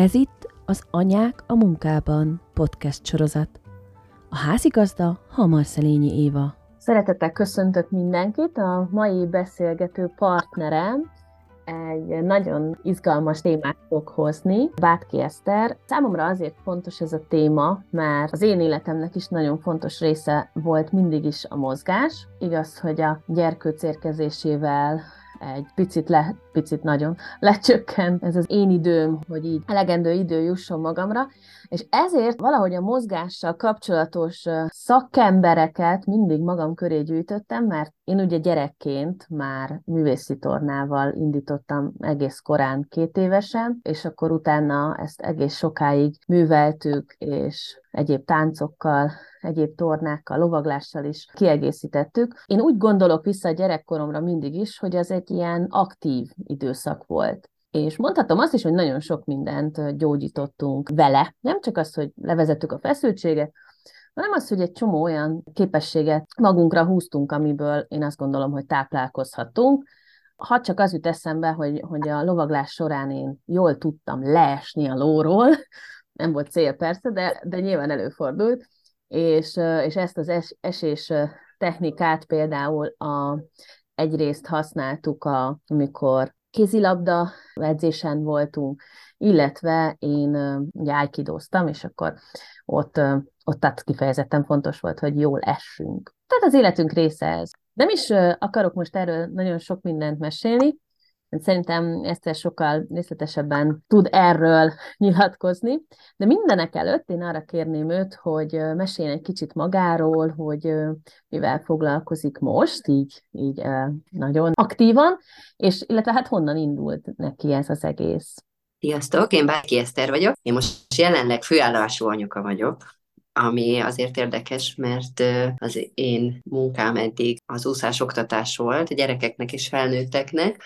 Ez itt az Anyák a munkában podcast sorozat. A házigazda Hamarszalényi Éva. Szeretettel köszöntök mindenkit, a mai beszélgető partnerem egy nagyon izgalmas témát fog hozni, Bátki Eszter. Számomra azért fontos ez a téma, mert az én életemnek is nagyon fontos része volt mindig is a mozgás. Igaz, hogy a gyerkőc érkezésével egy picit, le, picit nagyon lecsökkent ez az én időm, hogy így elegendő idő jusson magamra, és ezért valahogy a mozgással kapcsolatos szakembereket mindig magam köré gyűjtöttem, mert én ugye gyerekként már művészi tornával indítottam egész korán, két évesen, és akkor utána ezt egész sokáig műveltük, és egyéb táncokkal, egyéb tornákkal, lovaglással is kiegészítettük. Én úgy gondolok vissza a gyerekkoromra mindig is, hogy az egy ilyen aktív időszak volt. És mondhatom azt is, hogy nagyon sok mindent gyógyítottunk vele. Nem csak az, hogy levezettük a feszültséget, hanem az, hogy egy csomó olyan képességet magunkra húztunk, amiből én azt gondolom, hogy táplálkozhatunk. Ha csak az jut eszembe, hogy, hogy a lovaglás során én jól tudtam leesni a lóról, nem volt cél persze, de, de nyilván előfordult, és, és ezt az es, esés technikát például a, egyrészt használtuk, a, amikor kézilabda edzésen voltunk, illetve én ugye és akkor ott, ott tehát kifejezetten fontos volt, hogy jól essünk. Tehát az életünk része ez. Nem is akarok most erről nagyon sok mindent mesélni, Szerintem Eszter sokkal részletesebben tud erről nyilatkozni, de mindenek előtt én arra kérném őt, hogy meséljen egy kicsit magáról, hogy mivel foglalkozik most, így, így nagyon aktívan, és illetve hát honnan indult neki ez az egész. Sziasztok, én Bárki Eszter vagyok. Én most jelenleg főállású anyuka vagyok, ami azért érdekes, mert az én munkám eddig az úszás oktatás volt, gyerekeknek és felnőtteknek,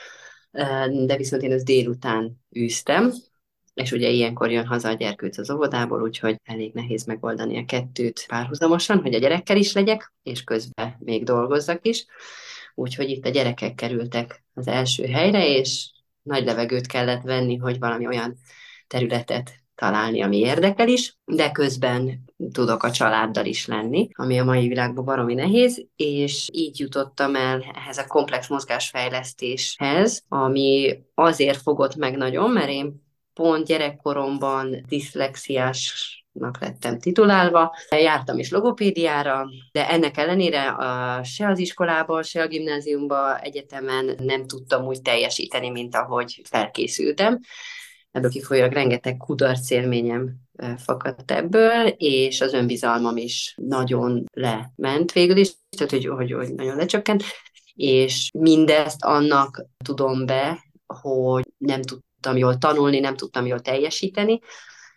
de viszont én ezt délután űztem, és ugye ilyenkor jön haza a gyerkőc az óvodából, úgyhogy elég nehéz megoldani a kettőt párhuzamosan, hogy a gyerekkel is legyek, és közben még dolgozzak is. Úgyhogy itt a gyerekek kerültek az első helyre, és nagy levegőt kellett venni, hogy valami olyan területet találni, ami érdekel is, de közben tudok a családdal is lenni, ami a mai világban baromi nehéz, és így jutottam el ehhez a komplex mozgásfejlesztéshez, ami azért fogott meg nagyon, mert én pont gyerekkoromban diszlexiás lettem titulálva. Jártam is logopédiára, de ennek ellenére a, se az iskolában, se a gimnáziumban, egyetemen nem tudtam úgy teljesíteni, mint ahogy felkészültem ebből kifolyólag rengeteg kudarc élményem fakadt ebből, és az önbizalmam is nagyon lement végül is, tehát hogy, hogy, hogy nagyon lecsökkent, és mindezt annak tudom be, hogy nem tudtam jól tanulni, nem tudtam jól teljesíteni,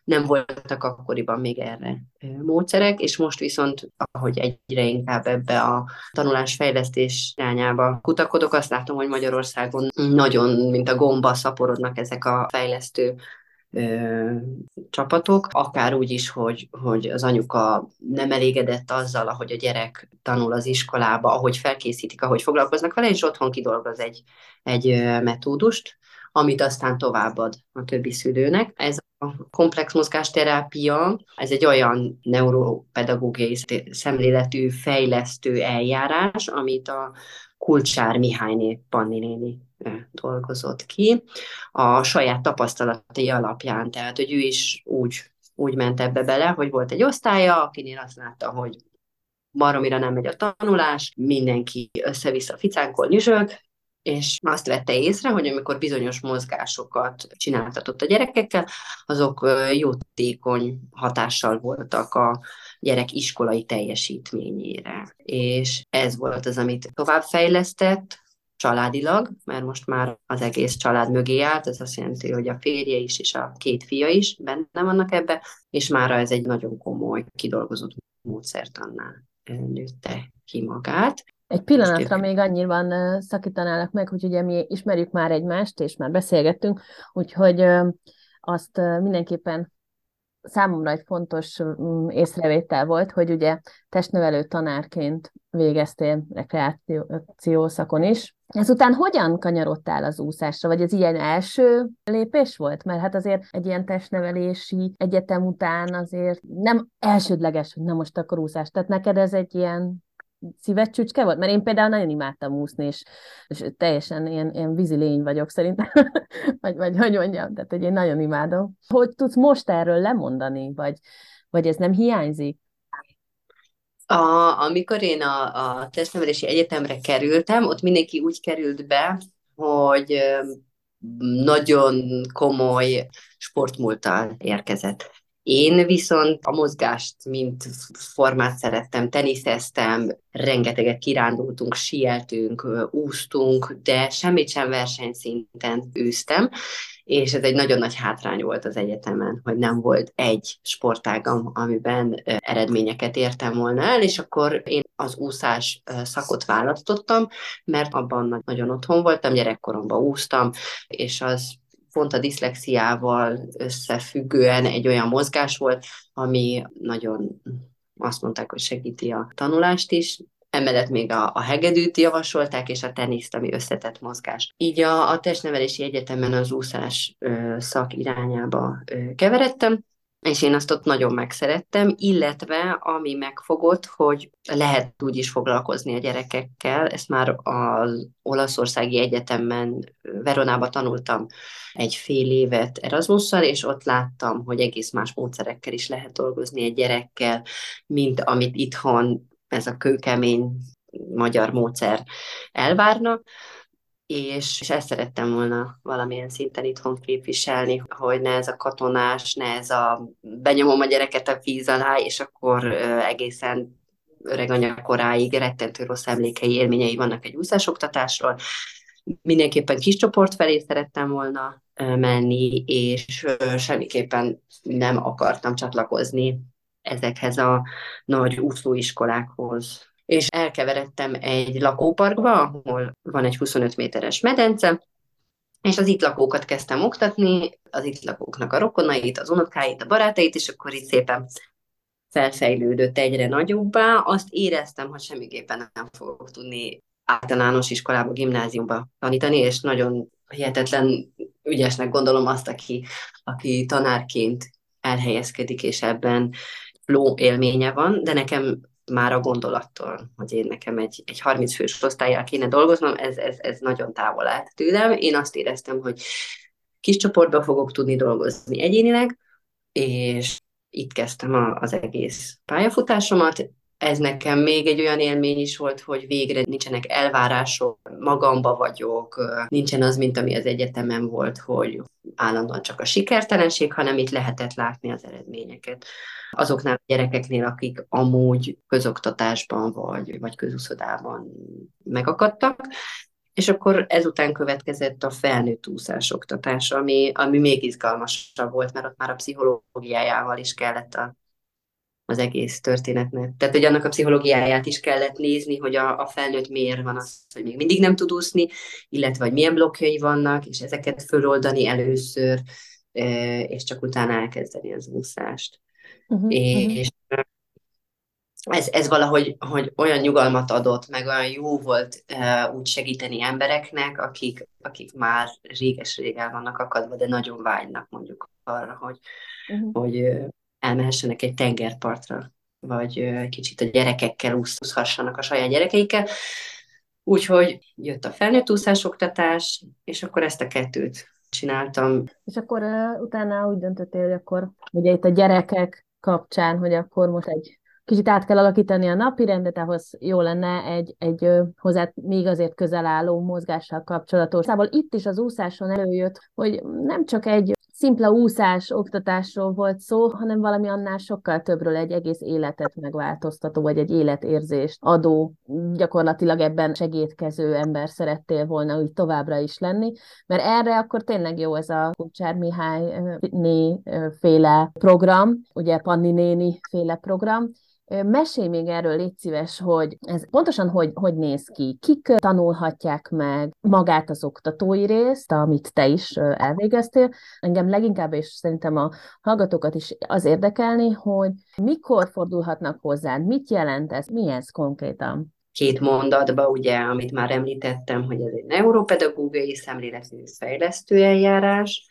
nem voltak akkoriban még erre módszerek, és most viszont, ahogy egyre inkább ebbe a tanulásfejlesztés irányába kutakodok, azt látom, hogy Magyarországon nagyon, mint a gomba szaporodnak ezek a fejlesztő ö, csapatok, akár úgy is, hogy, hogy az anyuka nem elégedett azzal, ahogy a gyerek tanul az iskolába, ahogy felkészítik, ahogy foglalkoznak vele, és otthon kidolgoz egy, egy metódust, amit aztán továbbad a többi szülőnek. Ez a komplex mozgásterápia, ez egy olyan neuropedagógiai szemléletű fejlesztő eljárás, amit a Kulcsár Mihályné Panni dolgozott ki a saját tapasztalatai alapján, tehát hogy ő is úgy, úgy ment ebbe bele, hogy volt egy osztálya, akinél azt látta, hogy baromira nem megy a tanulás, mindenki össze-vissza ficánkol, nyüzsög, és azt vette észre, hogy amikor bizonyos mozgásokat csináltatott a gyerekekkel, azok jótékony hatással voltak a gyerek iskolai teljesítményére. És ez volt az, amit továbbfejlesztett, családilag, mert most már az egész család mögé állt, ez azt jelenti, hogy a férje is és a két fia is benne vannak ebbe, és már ez egy nagyon komoly, kidolgozott módszertannál nőtte ki magát. Egy pillanatra még annyiban szakítanálak meg, hogy ugye mi ismerjük már egymást, és már beszélgettünk, úgyhogy azt mindenképpen számomra egy fontos mm, észrevétel volt, hogy ugye testnevelő tanárként végeztél rekreáció szakon is. Ezután hogyan kanyarodtál az úszásra, vagy ez ilyen első lépés volt? Mert hát azért egy ilyen testnevelési egyetem után azért nem elsődleges, hogy na most akkor úszás. Tehát neked ez egy ilyen szíved csücske volt? Mert én például nagyon imádtam úszni, és, és teljesen ilyen, ilyen vízi lény vagyok szerintem, vagy, vagy hogy mondjam, tehát hogy én nagyon imádom. Hogy tudsz most erről lemondani, vagy, vagy ez nem hiányzik? A, amikor én a, a testnevelési egyetemre kerültem, ott mindenki úgy került be, hogy nagyon komoly sportmúltal érkezett. Én viszont a mozgást, mint formát szerettem, teniszeztem, rengeteget kirándultunk, sieltünk, úsztunk, de semmit sem versenyszinten űztem, és ez egy nagyon nagy hátrány volt az egyetemen, hogy nem volt egy sportágam, amiben eredményeket értem volna el, és akkor én az úszás szakot választottam, mert abban nagyon otthon voltam, gyerekkoromban úsztam, és az pont a diszlexiával összefüggően egy olyan mozgás volt, ami nagyon azt mondták, hogy segíti a tanulást is, Emellett még a, a hegedűt javasolták, és a teniszt, ami összetett mozgás. Így a, a testnevelési egyetemen az úszás ö, szak irányába ö, keveredtem, és én azt ott nagyon megszerettem, illetve ami megfogott, hogy lehet úgy is foglalkozni a gyerekekkel, ezt már az Olaszországi Egyetemen Veronába tanultam egy fél évet Erasmusszal, és ott láttam, hogy egész más módszerekkel is lehet dolgozni egy gyerekkel, mint amit itthon ez a kőkemény magyar módszer elvárna és, és ezt szerettem volna valamilyen szinten itthon képviselni, hogy ne ez a katonás, ne ez a benyomom a gyereket a víz alá, és akkor egészen öreg anyakoráig rettentő rossz emlékei, élményei vannak egy úszásoktatásról. Mindenképpen kis csoport felé szerettem volna menni, és semmiképpen nem akartam csatlakozni ezekhez a nagy úszóiskolákhoz, és elkeveredtem egy lakóparkba, ahol van egy 25 méteres medence, és az itt lakókat kezdtem oktatni, az itt lakóknak a rokonait, az unokáit, a barátait, és akkor itt szépen felfejlődött egyre nagyobbá. Azt éreztem, hogy semmiképpen nem fogok tudni általános iskolába, gimnáziumba tanítani, és nagyon hihetetlen ügyesnek gondolom azt, aki, aki tanárként elhelyezkedik, és ebben flow élménye van, de nekem már a gondolattól, hogy én nekem egy, egy 30 fős osztályjal kéne dolgoznom, ez, ez, ez nagyon távol állt tőlem. Én azt éreztem, hogy kis csoportban fogok tudni dolgozni egyénileg, és itt kezdtem a, az egész pályafutásomat. Ez nekem még egy olyan élmény is volt, hogy végre nincsenek elvárások, magamba vagyok, nincsen az, mint ami az egyetemen volt, hogy állandóan csak a sikertelenség, hanem itt lehetett látni az eredményeket. Azoknál a gyerekeknél, akik amúgy közoktatásban vagy, vagy közúszodában megakadtak, és akkor ezután következett a felnőtt úszás oktatás, ami, ami még izgalmasabb volt, mert ott már a pszichológiájával is kellett a, az egész történetnek. Tehát, hogy annak a pszichológiáját is kellett nézni, hogy a, a felnőtt miért van az, hogy még mindig nem tud úszni, illetve, hogy milyen blokkjai vannak, és ezeket föloldani először, és csak utána elkezdeni az úszást. Uh-huh, és uh-huh. Ez, ez valahogy hogy olyan nyugalmat adott, meg olyan jó volt uh, úgy segíteni embereknek, akik, akik már réges-rég el vannak akadva, de nagyon vágynak mondjuk arra, hogy, uh-huh. hogy elmehessenek egy tengerpartra, vagy kicsit a gyerekekkel úszhassanak a saját gyerekeikkel. Úgyhogy jött a felnőtt úszásoktatás, és akkor ezt a kettőt csináltam. És akkor uh, utána úgy döntöttél, hogy akkor ugye itt a gyerekek kapcsán, hogy akkor most egy kicsit át kell alakítani a napi rendet, ahhoz jó lenne egy, egy hozzá még azért közel álló mozgással kapcsolatos. Szóval itt is az úszáson előjött, hogy nem csak egy szimpla úszás oktatásról volt szó, hanem valami annál sokkal többről egy egész életet megváltoztató, vagy egy életérzést adó, gyakorlatilag ebben segítkező ember szerettél volna úgy továbbra is lenni, mert erre akkor tényleg jó ez a Kucsár Mihály né féle program, ugye Panni néni féle program, Mesélj még erről, légy szíves, hogy ez pontosan hogy, hogy néz ki, kik tanulhatják meg magát az oktatói részt, amit te is elvégeztél. Engem leginkább, és szerintem a hallgatókat is az érdekelni, hogy mikor fordulhatnak hozzád, mit jelent ez, mi ez konkrétan? két mondatba, ugye, amit már említettem, hogy ez egy neuropedagógiai szemléletű fejlesztő eljárás,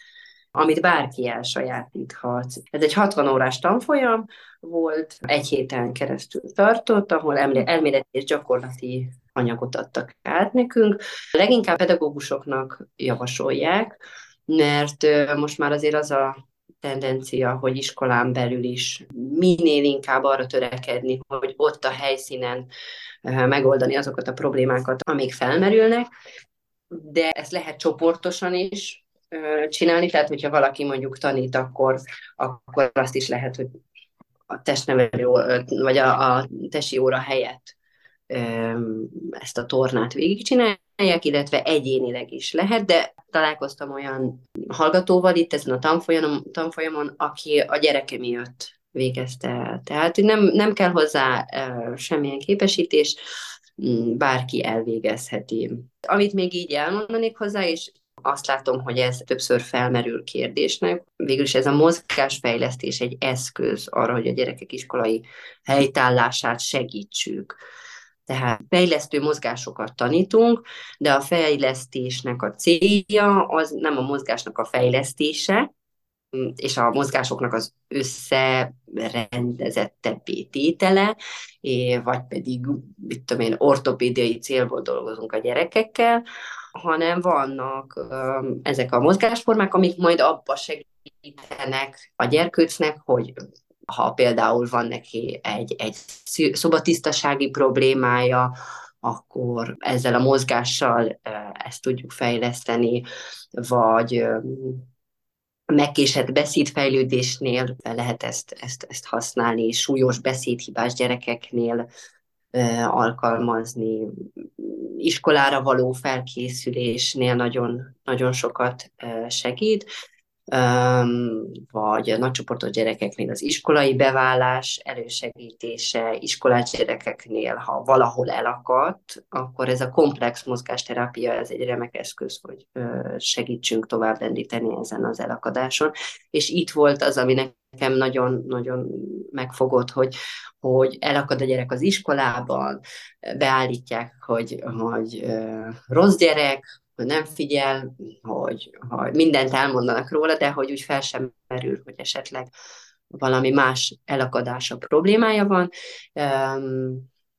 amit bárki elsajátíthat. Ez egy 60 órás tanfolyam volt, egy héten keresztül tartott, ahol elméleti és gyakorlati anyagot adtak át nekünk. Leginkább pedagógusoknak javasolják, mert most már azért az a tendencia, hogy iskolán belül is minél inkább arra törekedni, hogy ott a helyszínen megoldani azokat a problémákat, amik felmerülnek, de ezt lehet csoportosan is, csinálni, tehát hogyha valaki mondjuk tanít, akkor, akkor azt is lehet, hogy a testnevelő, vagy a, a tesi óra helyett ezt a tornát végigcsinálják, illetve egyénileg is lehet, de találkoztam olyan hallgatóval itt ezen a tanfolyamon, tanfolyamon aki a gyereke miatt végezte el. Tehát nem, nem kell hozzá semmilyen képesítés, bárki elvégezheti. Amit még így elmondanék hozzá, és azt látom, hogy ez többször felmerül kérdésnek. Végülis ez a mozgásfejlesztés egy eszköz arra, hogy a gyerekek iskolai helytállását segítsük. Tehát fejlesztő mozgásokat tanítunk, de a fejlesztésnek a célja az nem a mozgásnak a fejlesztése, és a mozgásoknak az összerendezettebb tétele, vagy pedig, mit tudom én, ortopédiai célból dolgozunk a gyerekekkel, hanem vannak ezek a mozgásformák, amik majd abba segítenek a gyerkőcnek, hogy ha például van neki egy, egy szobatisztasági problémája, akkor ezzel a mozgással ezt tudjuk fejleszteni, vagy megkésett beszédfejlődésnél lehet ezt, ezt, ezt használni, súlyos beszédhibás gyerekeknél alkalmazni, iskolára való felkészülésnél nagyon, nagyon sokat segít, vagy a nagycsoportos gyerekeknél az iskolai beválás elősegítése, iskolás gyerekeknél, ha valahol elakadt, akkor ez a komplex mozgásterápia, ez egy remek eszköz, hogy segítsünk tovább lendíteni ezen az elakadáson. És itt volt az, ami nekem nagyon-nagyon megfogott, hogy, hogy elakad a gyerek az iskolában, beállítják, hogy, hogy rossz gyerek, hogy nem figyel, hogy, hogy mindent elmondanak róla, de hogy úgy fel sem merül, hogy esetleg valami más elakadása, problémája van,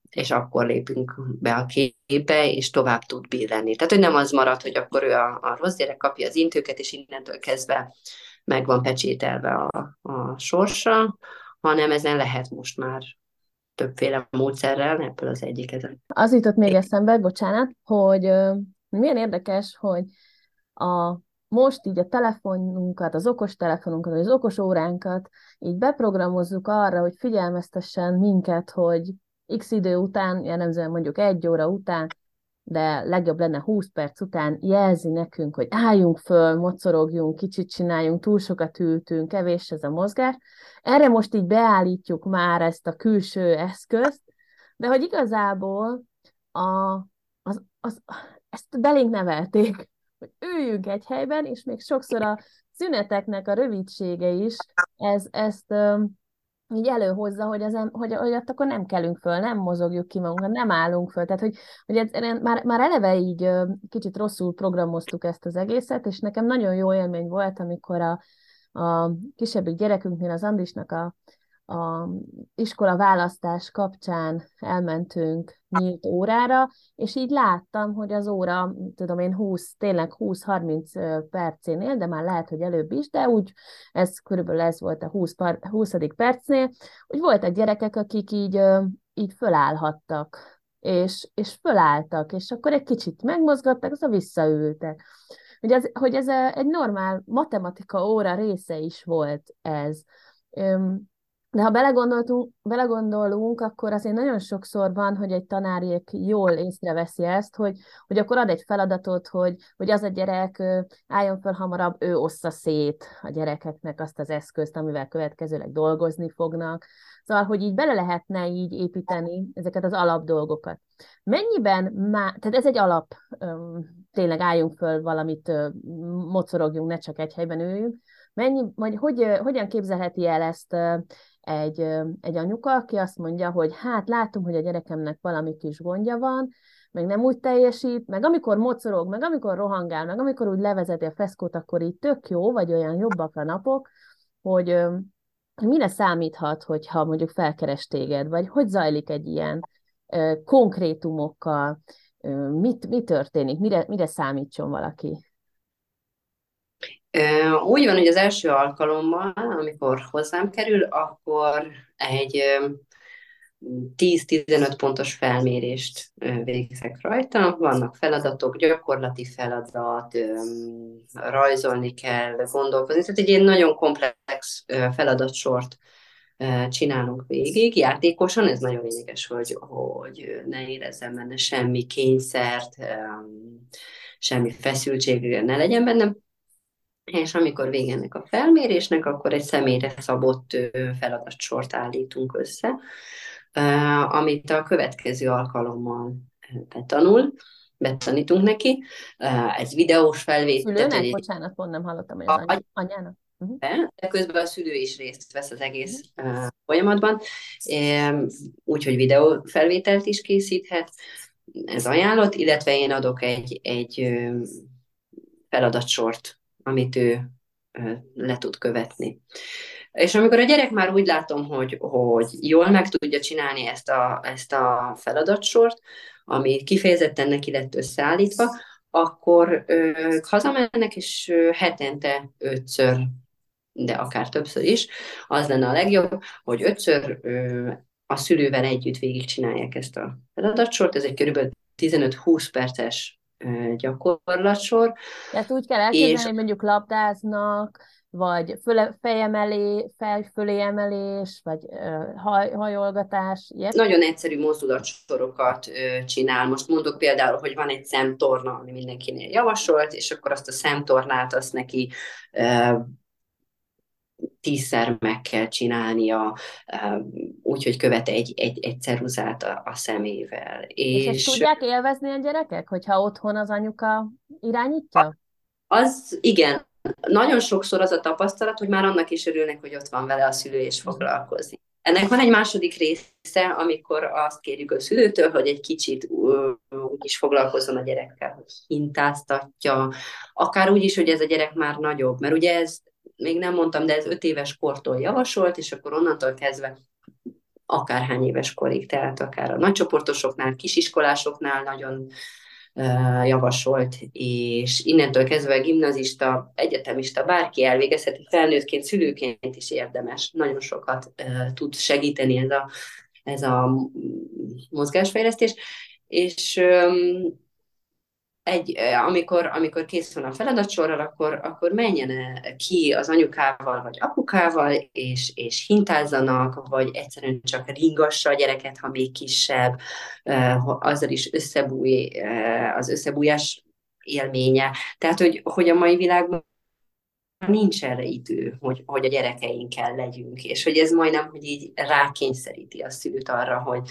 és akkor lépünk be a képbe, és tovább tud billenni. Tehát, hogy nem az marad, hogy akkor ő a, a rossz gyerek kapja az intőket, és innentől kezdve meg van pecsételve a, a sorsa, hanem ezen lehet most már többféle módszerrel, ebből az egyik ezen. Az jutott még eszembe, bocsánat, hogy milyen érdekes, hogy a, most így a telefonunkat, az okos telefonunkat, vagy az okos óránkat így beprogramozzuk arra, hogy figyelmeztessen minket, hogy x idő után, jellemzően mondjuk egy óra után, de legjobb lenne 20 perc után jelzi nekünk, hogy álljunk föl, mocorogjunk, kicsit csináljunk, túl sokat ültünk, kevés ez a mozgás. Erre most így beállítjuk már ezt a külső eszközt, de hogy igazából a, az, az, ezt belénk nevelték, hogy üljünk egy helyben, és még sokszor a szüneteknek a rövidsége is ez, ezt így előhozza, hogy, az, hogy, hogy ott akkor nem kelünk föl, nem mozogjuk ki magunkat, nem állunk föl. Tehát, hogy, hogy ez, már, már eleve így kicsit rosszul programoztuk ezt az egészet, és nekem nagyon jó élmény volt, amikor a, a kisebbik gyerekünknél, az Andrisnak a, a iskola választás kapcsán elmentünk nyílt órára, és így láttam, hogy az óra, tudom én, 20, tényleg 20-30 percénél, de már lehet, hogy előbb is, de úgy, ez körülbelül ez volt a 20, 20. percnél, hogy voltak gyerekek, akik így, így fölállhattak, és, és fölálltak, és akkor egy kicsit megmozgattak, aztán visszaültek. Hogy ez, hogy ez egy normál matematika óra része is volt ez De ha belegondoltunk, belegondolunk, akkor azért nagyon sokszor van, hogy egy tanárék jól észreveszi ezt, hogy, hogy akkor ad egy feladatot, hogy, hogy az a gyerek álljon fel hamarabb, ő ossza szét a gyerekeknek azt az eszközt, amivel következőleg dolgozni fognak. Szóval, hogy így bele lehetne így építeni ezeket az alapdolgokat. Mennyiben már, tehát ez egy alap, tényleg álljunk föl valamit, mocorogjunk, ne csak egy helyben üljünk, Mennyi, vagy hogy, hogyan képzelheti el ezt egy, egy anyuka, aki azt mondja, hogy hát látom, hogy a gyerekemnek valami kis gondja van, meg nem úgy teljesít, meg amikor mocorog, meg amikor rohangál, meg amikor úgy levezeti a feszkót, akkor így tök jó, vagy olyan jobbak a napok, hogy, mire számíthat, hogyha mondjuk felkeres téged, vagy hogy zajlik egy ilyen konkrétumokkal, mit, mi történik, mire, mire számítson valaki? Úgy van, hogy az első alkalommal, amikor hozzám kerül, akkor egy 10-15 pontos felmérést végzek rajta. Vannak feladatok, gyakorlati feladat, rajzolni kell, gondolkozni. Tehát egy ilyen nagyon komplex feladatsort csinálunk végig, játékosan, ez nagyon lényeges, hogy, hogy ne érezzem benne semmi kényszert, semmi feszültség ne legyen bennem, és amikor vége ennek a felmérésnek, akkor egy személyre szabott feladatsort állítunk össze, amit a következő alkalommal betanul, betanítunk neki. Ez videós felvétel. Szülőnek? Egy... Bocsánat, pont nem hallottam, hogy az a, anyának. Uh-huh. De közben a szülő is részt vesz az egész uh, folyamatban, úgyhogy videó felvételt is készíthet, ez ajánlott, illetve én adok egy, egy feladatsort amit ő le tud követni. És amikor a gyerek már úgy látom, hogy, hogy jól meg tudja csinálni ezt a, ezt a feladatsort, ami kifejezetten neki lett összeállítva, akkor ők hazamennek, és hetente ötször, de akár többször is, az lenne a legjobb, hogy ötször a szülővel együtt végigcsinálják ezt a feladatsort. Ez egy kb. 15-20 perces gyakorlatsor. Tehát úgy kell elképzelni, és... hogy mondjuk labdáznak, vagy föle, fejemelé, fej fölé emelés, vagy uh, haj, hajolgatás. Ilyet? Nagyon egyszerű mozdulatsorokat uh, csinál. Most mondok például, hogy van egy szemtorna, ami mindenkinél javasolt, és akkor azt a szemtornát azt neki uh, tízszer meg kell csinálnia, úgyhogy követ egy, egy, egy ceruzát a, a szemével. És, és ezt tudják élvezni a gyerekek, hogyha otthon az anyuka irányítja? Az igen. Nagyon sokszor az a tapasztalat, hogy már annak is örülnek, hogy ott van vele a szülő és foglalkozni. Ennek van egy második része, amikor azt kérjük a szülőtől, hogy egy kicsit úgy is foglalkozzon a gyerekkel, hogy hintáztatja, akár úgy is, hogy ez a gyerek már nagyobb, mert ugye ez még nem mondtam, de ez öt éves kortól javasolt, és akkor onnantól kezdve akárhány éves korig, tehát akár a nagycsoportosoknál, kisiskolásoknál nagyon javasolt, és innentől kezdve a gimnazista, egyetemista, bárki elvégezheti felnőttként, szülőként is érdemes. Nagyon sokat tud segíteni ez a, ez a mozgásfejlesztés, és egy, amikor, amikor kész van a feladatsorral, akkor, akkor menjen ki az anyukával vagy apukával, és, és hintázzanak, vagy egyszerűen csak ringassa a gyereket, ha még kisebb, azzal is összebúj, az összebújás élménye. Tehát, hogy, hogy a mai világban nincs erre idő, hogy, hogy a gyerekeinkkel legyünk, és hogy ez majdnem, hogy így rákényszeríti a szülőt arra, hogy,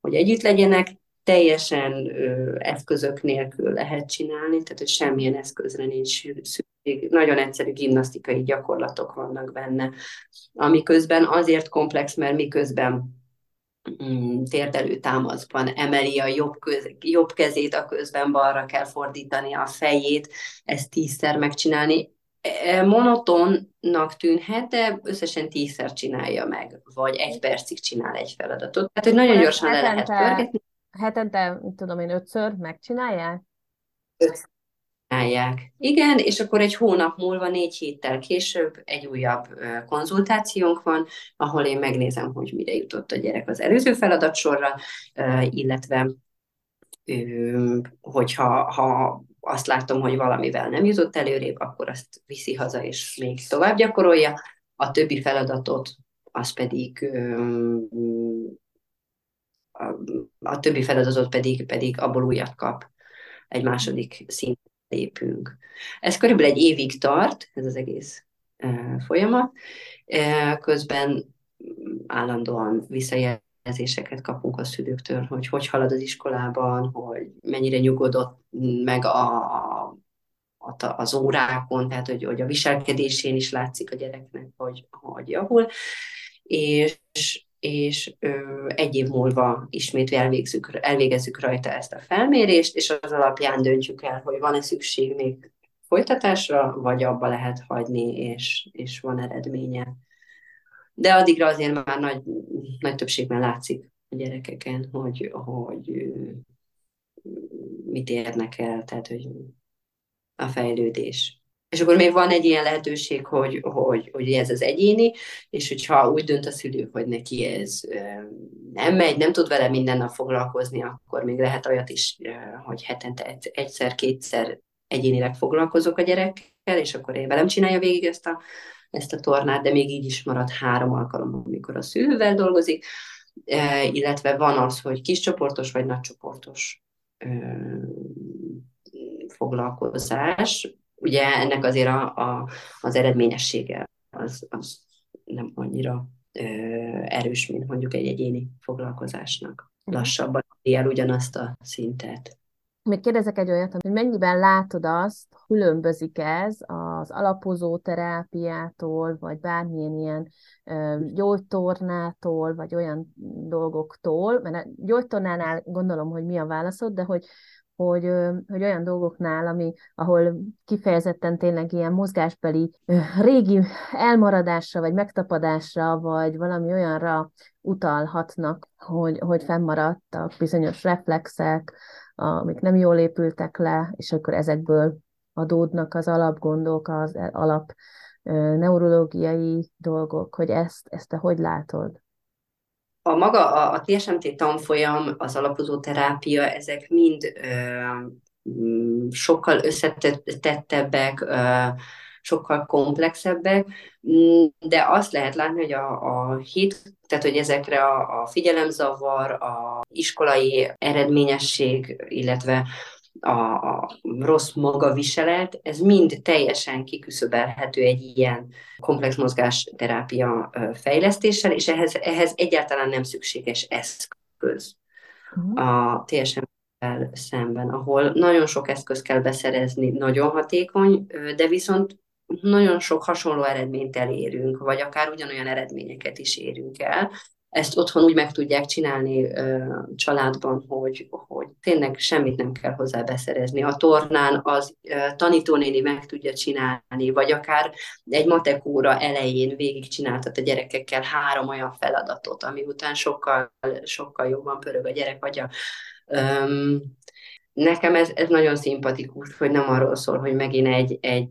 hogy együtt legyenek, teljesen ö, eszközök nélkül lehet csinálni, tehát hogy semmilyen eszközre nincs szükség. Nagyon egyszerű gimnasztikai gyakorlatok vannak benne, ami közben azért komplex, mert miközben mm, térdelő támaszban emeli a jobb, köz, jobb kezét, a közben balra kell fordítani a fejét, ezt tízszer megcsinálni. E, monotonnak tűnhet, de összesen tízszer csinálja meg, vagy egy percig csinál egy feladatot. Tehát, hogy nagyon gyorsan le lehet pörgetni hetente, mit tudom én, ötször megcsinálják? Csinálják. Igen, és akkor egy hónap múlva, négy héttel később egy újabb konzultációnk van, ahol én megnézem, hogy mire jutott a gyerek az előző feladatsorra, illetve hogyha ha azt látom, hogy valamivel nem jutott előrébb, akkor azt viszi haza, és még tovább gyakorolja. A többi feladatot az pedig a, a többi feladatot pedig, pedig abból újat kap. Egy második szint lépünk. Ez körülbelül egy évig tart, ez az egész folyamat. Közben állandóan visszajelzéseket kapunk a szülőktől, hogy hogy halad az iskolában, hogy mennyire nyugodott meg a, az órákon, tehát hogy, hogy a viselkedésén is látszik a gyereknek, hogy, hogy javul, és, és ö, egy év múlva ismét elvégzük, elvégezzük rajta ezt a felmérést, és az alapján döntjük el, hogy van-e szükség még folytatásra, vagy abba lehet hagyni, és, és van eredménye. De addigra azért már nagy, nagy többségben látszik a gyerekeken, hogy, hogy mit érnek el, tehát hogy a fejlődés. És akkor még van egy ilyen lehetőség, hogy, hogy, hogy ez az egyéni, és hogyha úgy dönt a szülő, hogy neki ez nem megy, nem tud vele minden nap foglalkozni, akkor még lehet olyat is, hogy hetente egyszer-kétszer egyénileg foglalkozok a gyerekkel, és akkor én velem csinálja végig ezt a, ezt a tornát, de még így is marad három alkalom, amikor a szülővel dolgozik, illetve van az, hogy kiscsoportos vagy nagycsoportos foglalkozás. Ugye ennek azért a, a, az eredményessége az, az nem annyira ö, erős, mint mondjuk egy egyéni foglalkozásnak. Mhm. Lassabban él ugyanazt a szintet. Még kérdezek egy olyat, hogy mennyiben látod azt, különbözik ez az alapozó terápiától, vagy bármilyen ilyen gyógytornától, vagy olyan dolgoktól, mert a gyógytornánál gondolom, hogy mi a válaszod, de hogy hogy, hogy olyan dolgoknál, ami, ahol kifejezetten tényleg ilyen mozgásbeli régi elmaradásra, vagy megtapadásra, vagy valami olyanra utalhatnak, hogy, hogy fennmaradtak bizonyos reflexek, amik nem jól épültek le, és akkor ezekből adódnak az alapgondok, az alap neurológiai dolgok, hogy ezt, ezt te hogy látod? A maga a, a TSMT tanfolyam, az alapozó terápia, ezek mind ö, mm, sokkal összetettebbek, ö, sokkal komplexebbek, mm, de azt lehet látni, hogy a, a hit, tehát hogy ezekre a, a figyelemzavar, a iskolai eredményesség, illetve a, a rossz magaviselet, ez mind teljesen kiküszöbelhető egy ilyen komplex mozgásterápia fejlesztéssel, és ehhez, ehhez egyáltalán nem szükséges eszköz uh-huh. a tsm szemben, ahol nagyon sok eszköz kell beszerezni, nagyon hatékony, de viszont nagyon sok hasonló eredményt elérünk, vagy akár ugyanolyan eredményeket is érünk el, ezt otthon úgy meg tudják csinálni ö, családban, hogy, hogy tényleg semmit nem kell hozzá beszerezni. A tornán az ö, tanítónéni meg tudja csinálni, vagy akár egy matekóra elején végigcsináltat a gyerekekkel három olyan feladatot, ami után sokkal, sokkal jobban pörög a gyerek agya. Öm, nekem ez, ez nagyon szimpatikus, hogy nem arról szól, hogy megint egy, egy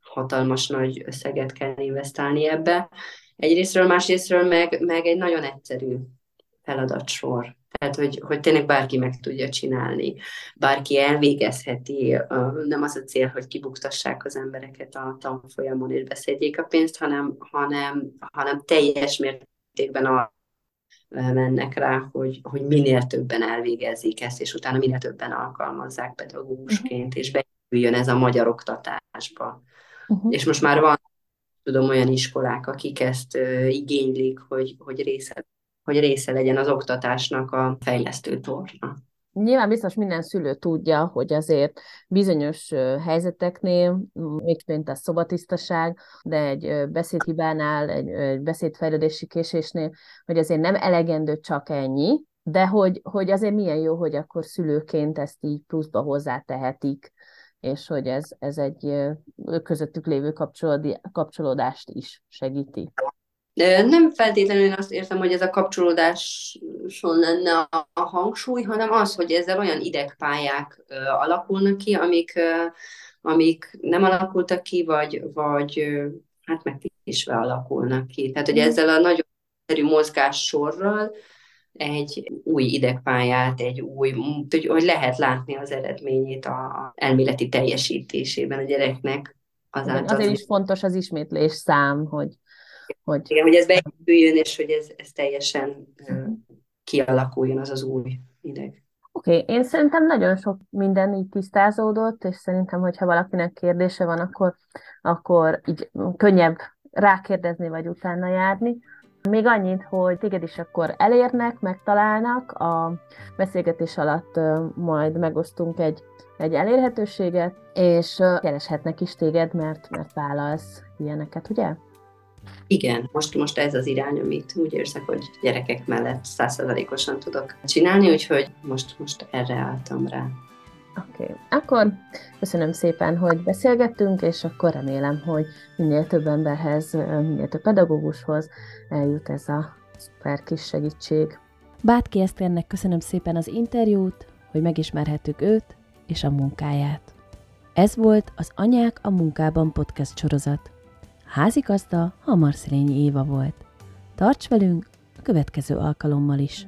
hatalmas nagy összeget kell investálni ebbe, egyrésztről, másrésztről meg, meg egy nagyon egyszerű feladatsor. Tehát, hogy, hogy tényleg bárki meg tudja csinálni, bárki elvégezheti, nem az a cél, hogy kibuktassák az embereket a tanfolyamon és beszedjék a pénzt, hanem, hanem, hanem teljes mértékben a mennek rá, hogy, hogy minél többen elvégezzék ezt, és utána minél többen alkalmazzák pedagógusként, uh-huh. és bejöjjön ez a magyar oktatásba. Uh-huh. És most már van tudom olyan iskolák, akik ezt igénylik, hogy, hogy része, hogy része legyen az oktatásnak a fejlesztő torna. Nyilván biztos minden szülő tudja, hogy azért bizonyos helyzeteknél, még mint a szobatisztaság, de egy beszédhibánál, egy, egy beszédfejlődési késésnél, hogy azért nem elegendő csak ennyi, de hogy, hogy azért milyen jó, hogy akkor szülőként ezt így pluszba hozzátehetik és hogy ez, ez egy közöttük lévő kapcsolódást is segíti. Nem feltétlenül azt értem, hogy ez a kapcsolódáson lenne a, a hangsúly, hanem az, hogy ezzel olyan idegpályák alakulnak ki, amik, amik nem alakultak ki, vagy, vagy hát megtisve alakulnak ki. Tehát, hogy mm. ezzel a nagyon szerű mozgássorral egy új idegpályát, egy új, hogy, hogy lehet látni az eredményét a elméleti teljesítésében a gyereknek. Azáltal azért is fontos az ismétlés szám, hogy, hogy... Igen, hogy ez beépüljön, és hogy ez, ez teljesen uh, kialakuljon az az új ideg. Oké, okay. én szerintem nagyon sok minden így tisztázódott, és szerintem, hogyha valakinek kérdése van, akkor, akkor így könnyebb rákérdezni, vagy utána járni. Még annyit, hogy téged is akkor elérnek, megtalálnak, a beszélgetés alatt majd megosztunk egy, egy elérhetőséget, és kereshetnek is téged, mert, mert vállalsz ilyeneket, ugye? Igen, most, most ez az irány, amit úgy érzek, hogy gyerekek mellett százszerzalékosan tudok csinálni, úgyhogy most, most erre álltam rá. Oké, okay. akkor köszönöm szépen, hogy beszélgettünk, és akkor remélem, hogy minél több emberhez, minél több pedagógushoz eljut ez a szuper kis segítség. Bátki Eszternek köszönöm szépen az interjút, hogy megismerhettük őt és a munkáját. Ez volt az Anyák a munkában podcast sorozat. Házigazda Hamarszilényi Éva volt. Tarts velünk a következő alkalommal is!